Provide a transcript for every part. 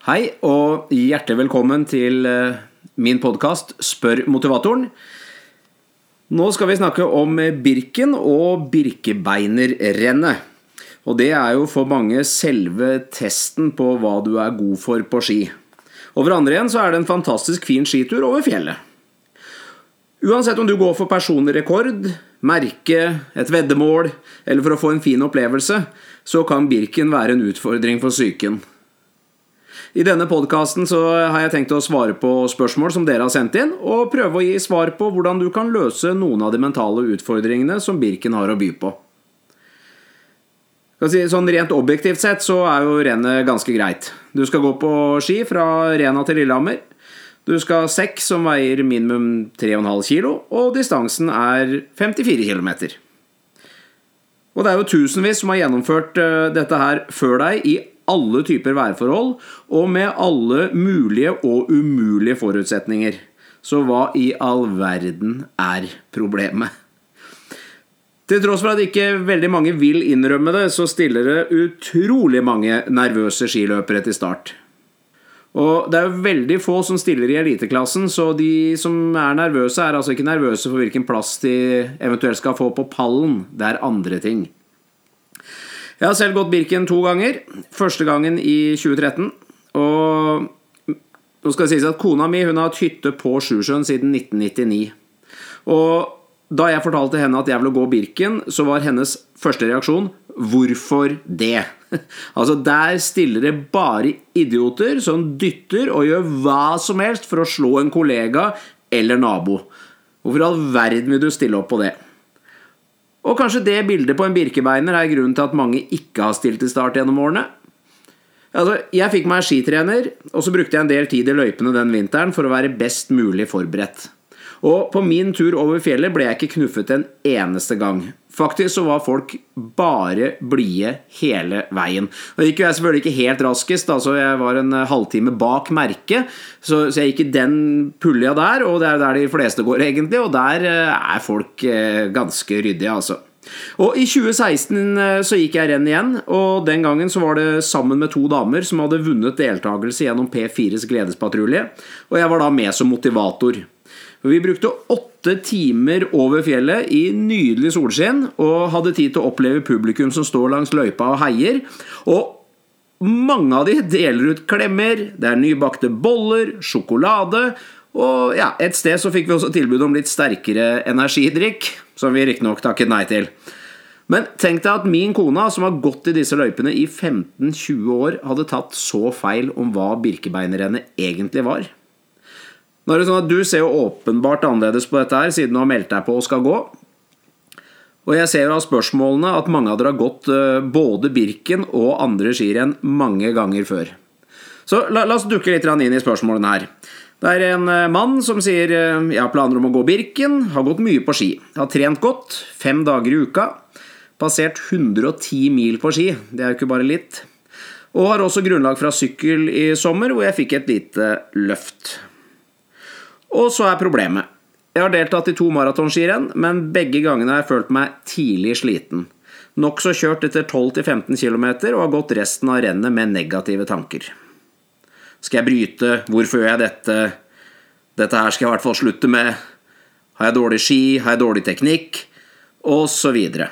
Hei og hjertelig velkommen til eh, min podkast Spør motivatoren. Nå skal vi snakke om Birken og Birkebeinerrennet. Og det er jo for mange selve testen på hva du er god for på ski. Og for andre igjen så er det en fantastisk fin skitur over fjellet. Uansett om du går for personlig rekord, merke, et veddemål eller for å få en fin opplevelse, så kan Birken være en utfordring for psyken. I denne podkasten har jeg tenkt å svare på spørsmål som dere har sendt inn, og prøve å gi svar på hvordan du kan løse noen av de mentale utfordringene som Birken har å by på. Sånn Rent objektivt sett så er jo rennet ganske greit. Du skal gå på ski fra Rena til Lillehammer. Du skal ha sekk som veier minimum 3,5 kg, og distansen er 54 km. Og det er jo tusenvis som har gjennomført eh, dette her før deg i alle typer værforhold og med alle mulige og umulige forutsetninger. Så hva i all verden er problemet? Til tross for at ikke veldig mange vil innrømme det, så stiller det utrolig mange nervøse skiløpere til start. Og det er jo veldig få som stiller i eliteklassen, så de som er nervøse, er altså ikke nervøse for hvilken plass de eventuelt skal få på pallen. Det er andre ting. Jeg har selv gått Birken to ganger. Første gangen i 2013. Og nå skal det sies at kona mi hun har hatt hytte på Sjusjøen siden 1999. Og da jeg fortalte henne at jeg ville gå Birken, så var hennes første reaksjon 'Hvorfor det?' Altså, der stiller det bare idioter som dytter og gjør hva som helst for å slå en kollega eller nabo. Hvorfor i all verden vil du stille opp på det? Og kanskje det bildet på en birkebeiner er grunnen til at mange ikke har stilt til start gjennom årene. Altså, jeg fikk meg skitrener, og så brukte jeg en del tid i løypene den vinteren for å være best mulig forberedt. Og på min tur over fjellet ble jeg ikke knuffet en eneste gang. Faktisk så var folk bare blide hele veien. Og gikk jo jeg selvfølgelig ikke helt raskest, altså jeg var en halvtime bak merket. Så, så jeg gikk i den pulja der, og det er der de fleste går, egentlig. Og der eh, er folk eh, ganske ryddige, altså. Og I 2016 eh, så gikk jeg renn igjen, og den gangen så var det sammen med to damer som hadde vunnet deltakelse gjennom P4s Gledespatrulje, og jeg var da med som motivator. Vi brukte åtte timer over fjellet i nydelig solskinn og hadde tid til å oppleve publikum som står langs løypa og heier. Og mange av de deler ut klemmer, det er nybakte boller, sjokolade og ja, et sted så fikk vi også tilbud om litt sterkere energidrikk, som vi riktignok takket nei til. Men tenk deg at min kone, som har gått i disse løypene i 15-20 år, hadde tatt så feil om hva Birkebeinerrennet egentlig var. Nå er det sånn at Du ser jo åpenbart annerledes på dette her, siden du har meldt deg på og skal gå. Og jeg ser jo av spørsmålene at mange av dere har gått eh, både Birken og andre skirenn mange ganger før. Så la, la oss dukke litt inn i spørsmålene her. Det er en eh, mann som sier eh, jeg har planer om å gå Birken, har gått mye på ski. Har trent godt, fem dager i uka. Passert 110 mil på ski, det er jo ikke bare litt. Og har også grunnlag fra sykkel i sommer, hvor jeg fikk et lite løft. Og så er problemet. Jeg har deltatt i to maratonskirenn, men begge gangene har jeg følt meg tidlig sliten. Nokså kjørt etter 12-15 km og har gått resten av rennet med negative tanker. Skal jeg bryte? Hvorfor gjør jeg dette? Dette her skal jeg i hvert fall slutte med. Har jeg dårlig ski? Har jeg dårlig teknikk? Og så videre.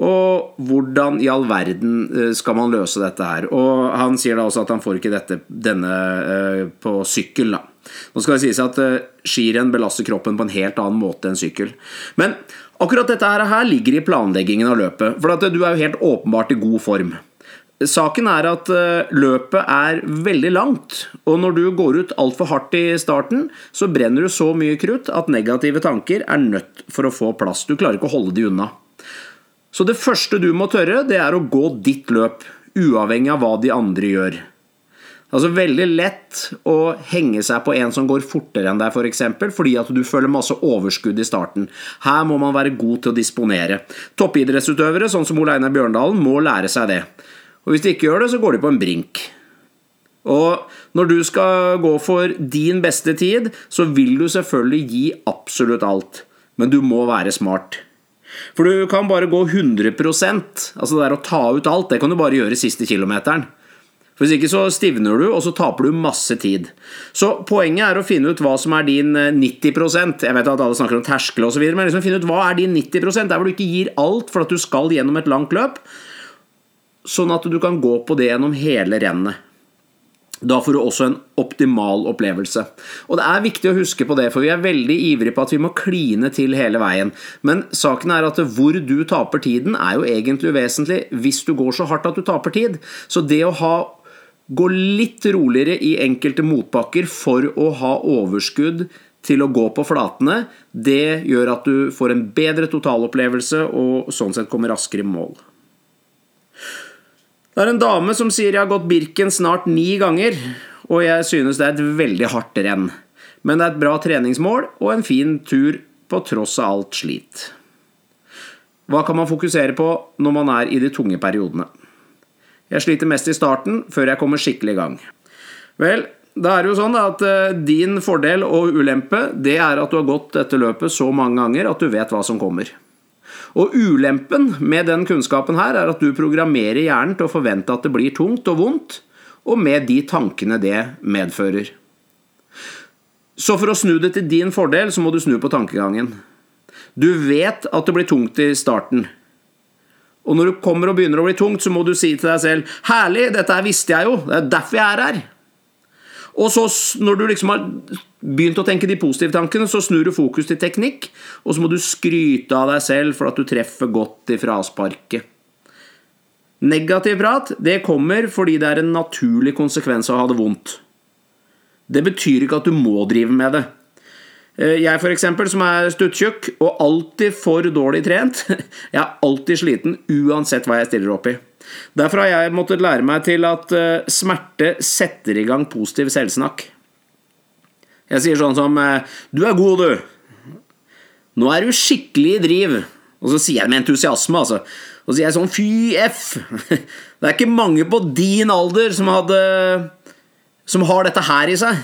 Og hvordan i all verden eh, skal man løse dette her? Og han sier da også at han får ikke dette, denne uh, på sykkel, da. Nå skal det sies at uh, skirenn belaster kroppen på en helt annen måte enn sykkel. Men akkurat dette her ligger i planleggingen av løpet, for at du er jo helt åpenbart i god form. Saken er at løpet er veldig langt, og når du går ut altfor hardt i starten, så brenner du så mye krutt at negative tanker er nødt for å få plass. Du klarer ikke å holde de unna. Så det første du må tørre, det er å gå ditt løp, uavhengig av hva de andre gjør. Altså Veldig lett å henge seg på en som går fortere enn deg, f.eks. For eksempel, fordi at du føler masse overskudd i starten. Her må man være god til å disponere. Toppidrettsutøvere, sånn som Ole Einar Bjørndalen, må lære seg det. Og Hvis de ikke gjør det, så går de på en brink. Og når du skal gå for din beste tid, så vil du selvfølgelig gi absolutt alt. Men du må være smart. For du kan bare gå 100 altså det der å ta ut alt, det kan du bare gjøre siste kilometeren. For Hvis ikke så stivner du, og så taper du masse tid. Så poenget er å finne ut hva som er din 90% Jeg vet at alle snakker om terskel osv., men liksom finne ut hva er din 90 der hvor du ikke gir alt for at du skal gjennom et langt løp, sånn at du kan gå på det gjennom hele rennet. Da får du også en optimal opplevelse. Og det er viktig å huske på det, for vi er veldig ivrige på at vi må kline til hele veien. Men saken er at hvor du taper tiden, er jo egentlig uvesentlig hvis du går så hardt at du taper tid. Så det å ha gå litt roligere i enkelte motbakker for å ha overskudd til å gå på flatene, det gjør at du får en bedre totalopplevelse og sånn sett kommer raskere i mål. Det er en dame som sier jeg har gått Birken snart ni ganger, og jeg synes det er et veldig hardt renn. Men det er et bra treningsmål og en fin tur på tross av alt slit. Hva kan man fokusere på når man er i de tunge periodene? Jeg sliter mest i starten, før jeg kommer skikkelig i gang. Vel, da er det jo sånn at eh, din fordel og ulempe det er at du har gått dette løpet så mange ganger at du vet hva som kommer. Og ulempen med den kunnskapen her er at du programmerer hjernen til å forvente at det blir tungt og vondt, og med de tankene det medfører. Så for å snu det til din fordel, så må du snu på tankegangen. Du vet at det blir tungt i starten. Og når du kommer og begynner å bli tungt, så må du si til deg selv 'Herlig, dette her visste jeg jo. Det er derfor jeg er her'. Og så, når du liksom har begynt å tenke de positive tankene, så snur du fokus til teknikk, og så må du skryte av deg selv for at du treffer godt i frasparket. Negativ prat det kommer fordi det er en naturlig konsekvens av å ha det vondt. Det betyr ikke at du må drive med det. Eh, jeg for eksempel, som er stuttjukk og alltid for dårlig trent, jeg er alltid sliten uansett hva jeg stiller opp i. Derfor har jeg måttet lære meg til at eh, smerte setter i gang positiv selvsnakk. Jeg sier sånn som eh, 'Du er god, du'. Nå er du skikkelig i driv. Og så sier jeg det med entusiasme, altså. Og så sier jeg sånn 'fy f'. Det er ikke mange på din alder som hadde Som har dette her i seg.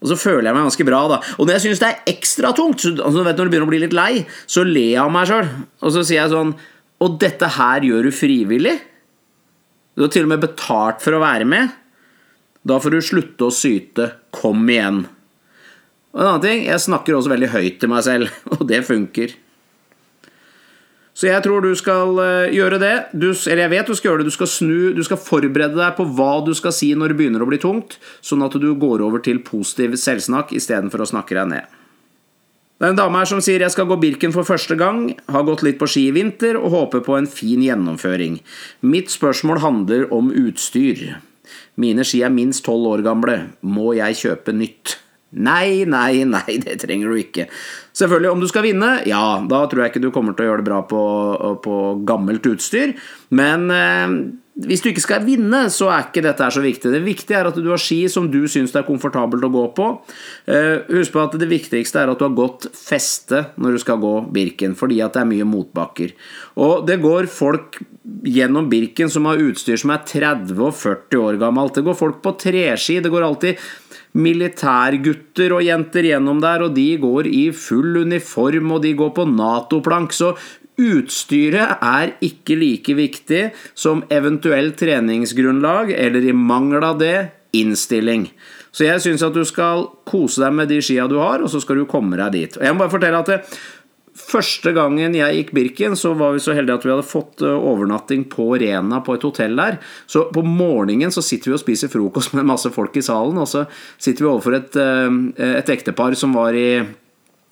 Og så føler jeg meg ganske bra, da. Og når jeg syns det er ekstra tungt, så, altså, vet, når du begynner å bli litt lei, så ler jeg av meg sjøl. Og så sier jeg sånn og dette her gjør du frivillig. Du har til og med betalt for å være med. Da får du slutte å syte. Kom igjen. Og en annen ting, jeg snakker også veldig høyt til meg selv, og det funker. Så jeg tror du skal eh, gjøre det. Du, eller jeg vet du skal gjøre det. Du skal snu, du skal forberede deg på hva du skal si når det begynner å bli tungt, sånn at du går over til positiv selvsnakk istedenfor å snakke deg ned. Det er en dame her som sier jeg skal gå Birken for første gang, har gått litt på ski i vinter og håper på en fin gjennomføring. Mitt spørsmål handler om utstyr. Mine ski er minst tolv år gamle. Må jeg kjøpe nytt? Nei, nei, nei, det trenger du ikke. Selvfølgelig, om du skal vinne, ja, da tror jeg ikke du kommer til å gjøre det bra på, på gammelt utstyr. Men eh, hvis du ikke skal vinne, så er ikke dette så viktig. Det viktige er at du har ski som du syns det er komfortabelt å gå på. Eh, husk på at det viktigste er at du har godt feste når du skal gå Birken, fordi at det er mye motbakker. Og det går folk gjennom Birken som har utstyr som er 30 og 40 år gammelt. Det går folk på treski. Det går alltid militærgutter og jenter gjennom der, og de går i full uniform, og de går på Nato-plank. Så Utstyret er ikke like viktig som eventuelt treningsgrunnlag, eller i mangel av det, innstilling. Så jeg syns at du skal kose deg med de skia du har, og så skal du komme deg dit. Og jeg må bare fortelle at det, Første gangen jeg gikk Birken, så var vi så heldige at vi hadde fått eh, overnatting på Rena på et hotell der. Så på morgenen så sitter vi og spiser frokost med masse folk i salen, og så sitter vi overfor et, eh, et ektepar som var i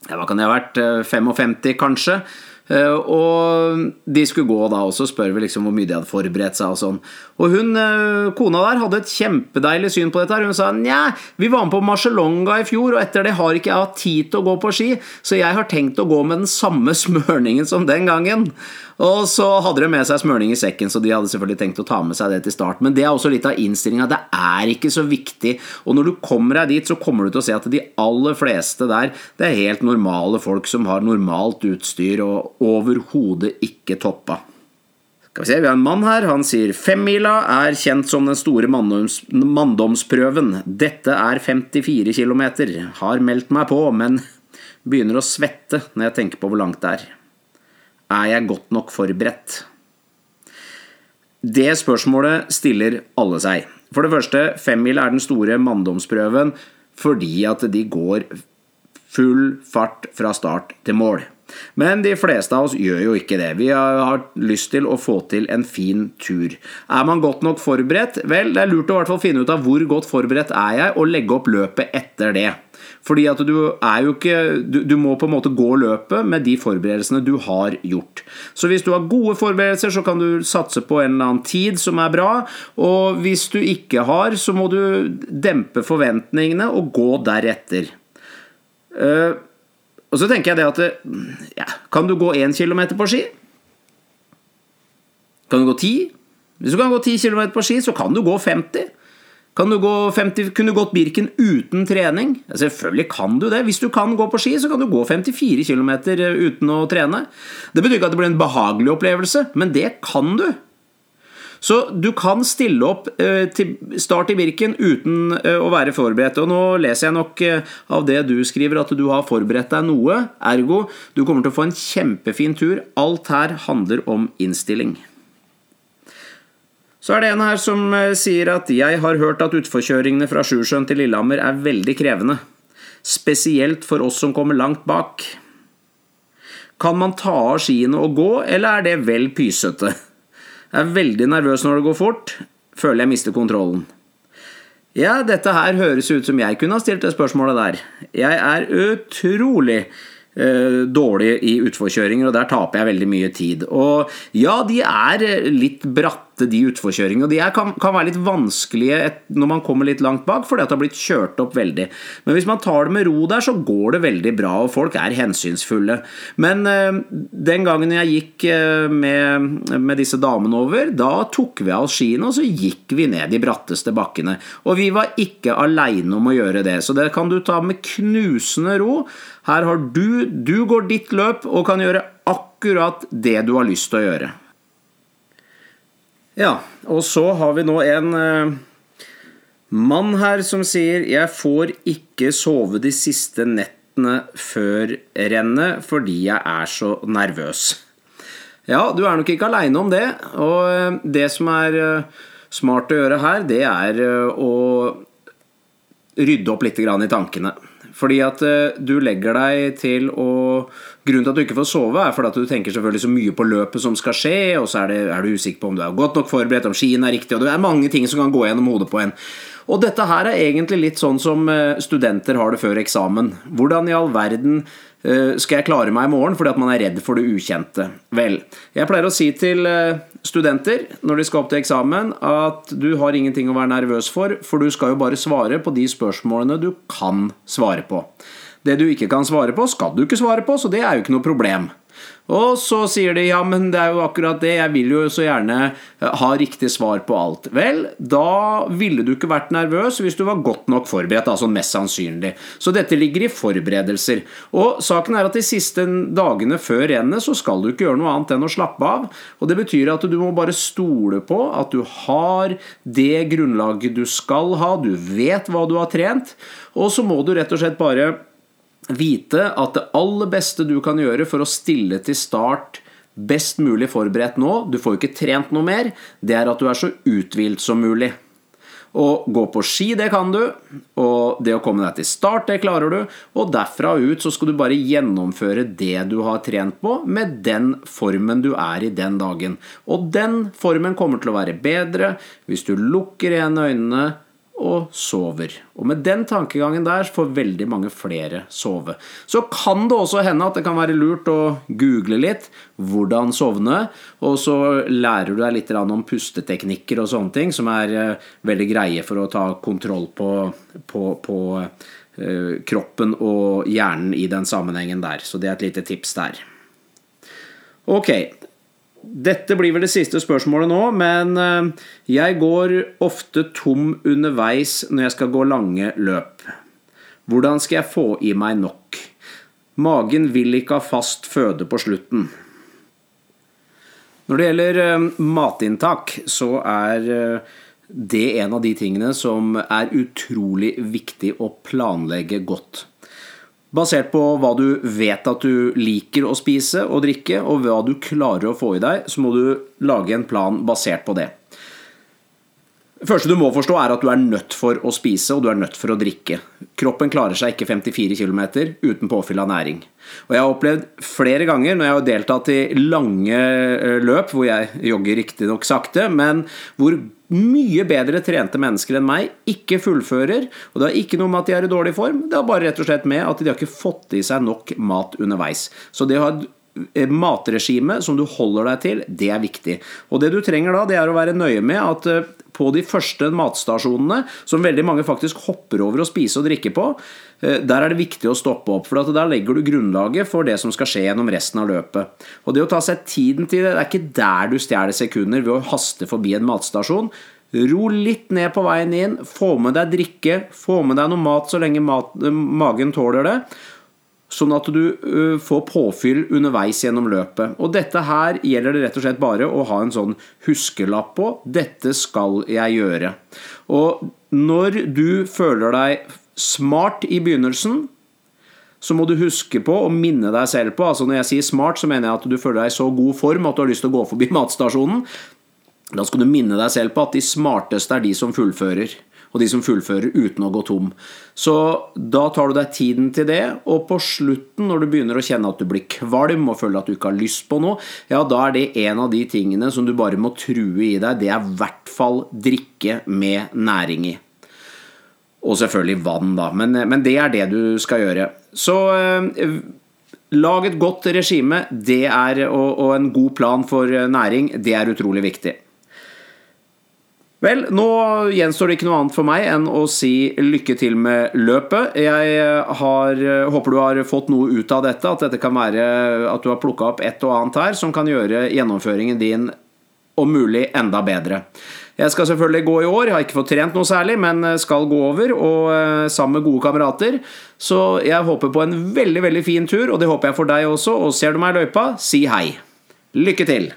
hva kan det ha vært, 55 eh, kanskje. Eh, og de skulle gå da, også, spør vi liksom hvor mye de hadde forberedt seg. Og sånn. Og hun, eh, kona der hadde et kjempedeilig syn på dette. her Hun sa nja, vi var med på Marcelonga i fjor, og etter det har ikke jeg hatt tid til å gå på ski, så jeg har tenkt å gå med den samme smørningen som den gangen. Og så hadde de med seg smørning i sekken, så de hadde selvfølgelig tenkt å ta med seg det til start. Men det er også litt av innstillinga. Det er ikke så viktig. Og når du kommer deg dit, så kommer du til å se at de aller fleste der, det er helt normale folk som har normalt utstyr og overhodet ikke toppa. Skal vi se, Vi har en mann her. Han sier femmila er kjent som den store manndoms, manndomsprøven. Dette er 54 km. Har meldt meg på, men begynner å svette når jeg tenker på hvor langt det er. Er jeg godt nok forberedt? Det spørsmålet stiller alle seg. For det første, femmila er den store manndomsprøven fordi at de går full fart fra start til mål. Men de fleste av oss gjør jo ikke det. Vi har lyst til å få til en fin tur. Er man godt nok forberedt? Vel, det er lurt å hvert fall finne ut av hvor godt forberedt er jeg, og legge opp løpet etter det. Fordi at du er jo ikke du, du, må på en måte gå løpet med de forberedelsene du har gjort. Så hvis du har gode forberedelser, så kan du satse på en eller annen tid som er bra. Og hvis du ikke har, så må du dempe forventningene og gå deretter. Uh, og så tenker jeg det at ja, Kan du gå 1 km på ski? Kan du gå 10? Hvis du kan gå 10 km på ski, så kan du gå 50. Kan du gå 50, kunne du gått Birken uten trening? Ja, selvfølgelig kan du det. Hvis du kan gå på ski, så kan du gå 54 km uten å trene. Det betyr ikke at det blir en behagelig opplevelse, men det kan du. Så du kan stille opp eh, til start i Birken uten eh, å være forberedt. Og nå leser jeg nok eh, av det du skriver, at du har forberedt deg noe. Ergo, du kommer til å få en kjempefin tur. Alt her handler om innstilling. Så er det en her som sier at jeg har hørt at utforkjøringene fra Sjusjøen til Lillehammer er veldig krevende. Spesielt for oss som kommer langt bak. Kan man ta av skiene og gå, eller er det vel pysete? Jeg er veldig nervøs når det går fort. Føler jeg mister kontrollen. Ja, dette her høres ut som jeg kunne ha stilt det spørsmålet der. Jeg er utrolig Eh, dårlig i utforkjøringer, og der taper jeg veldig mye tid. Og ja, de er litt bratte, de utforkjøringene. Og de er, kan, kan, være litt vanskelige når man kommer litt langt bak, fordi at det har blitt kjørt opp veldig. Men hvis man tar det med ro der, så går det veldig bra, og folk er hensynsfulle. Men uh, den gangen jeg gikk uh, med, med, disse damene over, da tok vi av skiene, og så gikk vi ned de bratteste bakkene. Og vi var ikke aleine om å gjøre det, så det kan du ta med knusende ro. Her har du Du går ditt løp og kan gjøre akkurat det du har lyst til å gjøre. Ja, og så har vi nå en uh, mann her som sier 'Jeg får ikke sove de siste nettene før rennet fordi jeg er så nervøs'. Ja, du er nok ikke aleine om det. Og eh, det som er uh, smart å gjøre her, det er uh, å rydde opp litt i tankene. Fordi at eh, du legger deg til å Grunnen til at du ikke får sove, er fordi at du tenker selvfølgelig så mye på løpet som skal skje, og så er, det, er du usikker på om du er godt nok forberedt, om skiene er riktig, og det er mange ting som kan gå gjennom hodet på en. Og dette her er egentlig litt sånn som eh, studenter har det før eksamen. Hvordan i all verden skal jeg klare meg i morgen fordi at man er redd for det ukjente? Vel, jeg pleier å si til eh, studenter når de skal opp til eksamen, at du har ingenting å være nervøs for, for du skal jo bare svare på de spørsmålene du kan svare på. Det du ikke kan svare på, skal du ikke svare på, så det er jo ikke noe problem. Og så sier de ja, men det er jo akkurat det, jeg vil jo så gjerne eh, ha riktig svar på alt. Vel, da ville du ikke vært nervøs hvis du var godt nok forberedt, altså mest sannsynlig. Så dette ligger i forberedelser. Og saken er at de siste dagene før rennet så skal du ikke gjøre noe annet enn å slappe av. Og det betyr at du må bare stole på at du har det grunnlaget du skal ha, du vet hva du har trent, og så må du rett og slett bare vite at det aller beste du kan gjøre for å stille til start best mulig forberedt nå, du får jo ikke trent noe mer, det er at du er så uthvilt som mulig. Å gå på ski, det kan du. Og det å komme deg til start, det klarer du. Og derfra ut så skal du bare gjennomføre det du har trent på, med den formen du er i den dagen. Og den formen kommer til å være bedre hvis du lukker igjen øynene og sover. Og med den tankegangen der får veldig mange flere sove. Så kan det også hende at det kan være lurt å google litt hvordan sovne, og så lærer du deg litt om pusteteknikker og sånne ting, som er eh, veldig greie for å ta kontroll på, på, på uh, kroppen og hjernen i den sammenhengen der. Så det er et lite tips der. Ok, dette blir vel det siste spørsmålet nå, men eh, jeg går ofte tom underveis når jeg skal gå lange løp. Hvordan skal jeg få i meg nok? Magen vil ikke ha fast føde på slutten. Når det gjelder eh, matinntak, så er eh, det en av de tingene som er utrolig viktig å planlegge godt. Basert på hva du vet at du liker å spise og drikke, og hva du klarer å få i deg, så må du lage en plan basert på det. Det første du må forstå, er at du er nødt for å spise og du er nødt for å drikke. Kroppen klarer seg ikke 54 km uten påfyll av næring. Og jeg har opplevd flere ganger når jeg har deltatt i lange eh, løp, hvor jeg jogger riktignok sakte, men hvor mye bedre trente mennesker enn meg ikke fullfører. Og det har ikke noe med at de er i dårlig form, det har bare rett og slett med at de har ikke fått i seg nok mat underveis. Så det å ha et eh, matregime som du holder deg til, det er viktig. Og det du trenger da, det er å være nøye med at eh, på de første matstasjonene, som veldig mange faktisk hopper over å spise og drikke på, eh, der er det viktig å stoppe opp. For der legger du grunnlaget for det som skal skje gjennom resten av løpet. Og det å ta seg tiden til det, det er ikke der du stjeler sekunder ved å haste forbi en matstasjon. Ro litt ned på veien inn, få med deg drikke, få med deg noe mat så lenge mat, magen tåler det. Sånn at du får påfyll underveis gjennom løpet. Og dette her gjelder det rett og slett bare å ha en sånn huskelapp på. Dette skal jeg gjøre. Og når du føler deg smart i begynnelsen, så må du huske på å minne deg selv på altså Når jeg sier smart, så mener jeg at du føler deg i så god form at du har lyst til å gå forbi matstasjonen. Da skal du minne deg selv på at de smarteste er de som fullfører og de som fullfører uten å gå tom. Så da tar du deg tiden til det, og på slutten, når du begynner å kjenne at du blir kvalm og føler at du ikke har lyst på noe, ja, da er det en av de tingene som du bare må true i deg. Det er i hvert fall drikke med næring i. Og selvfølgelig vann, da. Men, men det er det du skal gjøre. Så eh, lag et godt regime det er, og, og en god plan for næring. Det er utrolig viktig. Vel, nå gjenstår det ikke noe annet for meg enn å si lykke til med løpet. Jeg har, håper du har fått noe ut av dette, at dette kan være at du har plukka opp et og annet her som kan gjøre gjennomføringen din om mulig enda bedre. Jeg skal selvfølgelig gå i år, jeg har ikke fått trent noe særlig, men skal gå over, og eh, sammen med gode kamerater. Så jeg håper på en veldig, veldig fin tur, og det håper jeg for deg også. Og ser du meg i løypa, si hei. Lykke til!